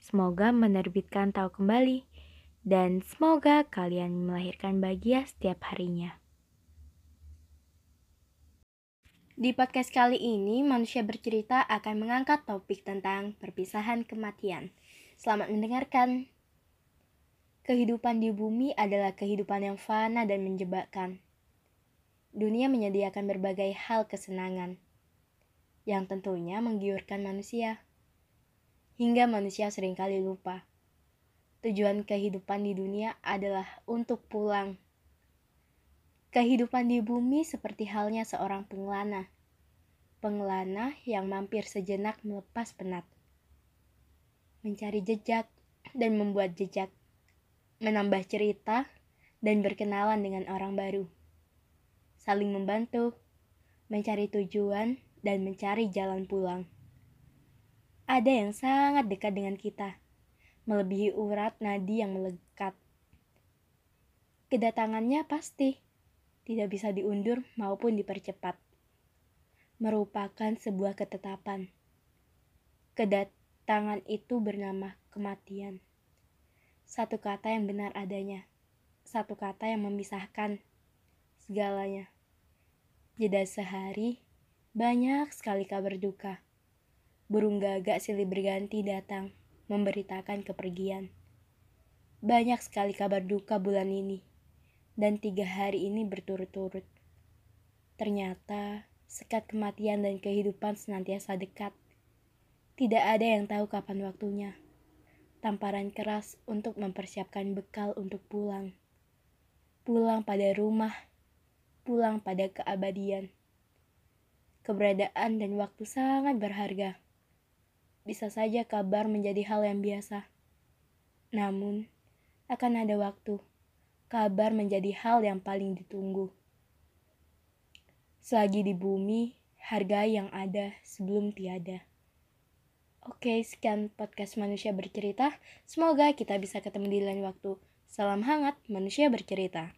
Semoga menerbitkan tahu kembali dan semoga kalian melahirkan bahagia setiap harinya. Di podcast kali ini, manusia bercerita akan mengangkat topik tentang perpisahan kematian. Selamat mendengarkan. Kehidupan di bumi adalah kehidupan yang fana dan menjebakkan. Dunia menyediakan berbagai hal kesenangan yang tentunya menggiurkan manusia hingga manusia sering kali lupa. Tujuan kehidupan di dunia adalah untuk pulang. Kehidupan di bumi seperti halnya seorang pengelana. Pengelana yang mampir sejenak melepas penat. Mencari jejak dan membuat jejak. Menambah cerita dan berkenalan dengan orang baru. Saling membantu, mencari tujuan, dan mencari jalan pulang ada yang sangat dekat dengan kita, melebihi urat nadi yang melekat. Kedatangannya pasti tidak bisa diundur maupun dipercepat. Merupakan sebuah ketetapan. Kedatangan itu bernama kematian. Satu kata yang benar adanya. Satu kata yang memisahkan segalanya. Jeda sehari, banyak sekali kabar duka burung gagak silih berganti datang, memberitakan kepergian. Banyak sekali kabar duka bulan ini, dan tiga hari ini berturut-turut. Ternyata, sekat kematian dan kehidupan senantiasa dekat. Tidak ada yang tahu kapan waktunya. Tamparan keras untuk mempersiapkan bekal untuk pulang. Pulang pada rumah, pulang pada keabadian. Keberadaan dan waktu sangat berharga bisa saja kabar menjadi hal yang biasa. Namun, akan ada waktu kabar menjadi hal yang paling ditunggu. Selagi di bumi, harga yang ada sebelum tiada. Oke, sekian podcast manusia bercerita. Semoga kita bisa ketemu di lain waktu. Salam hangat manusia bercerita.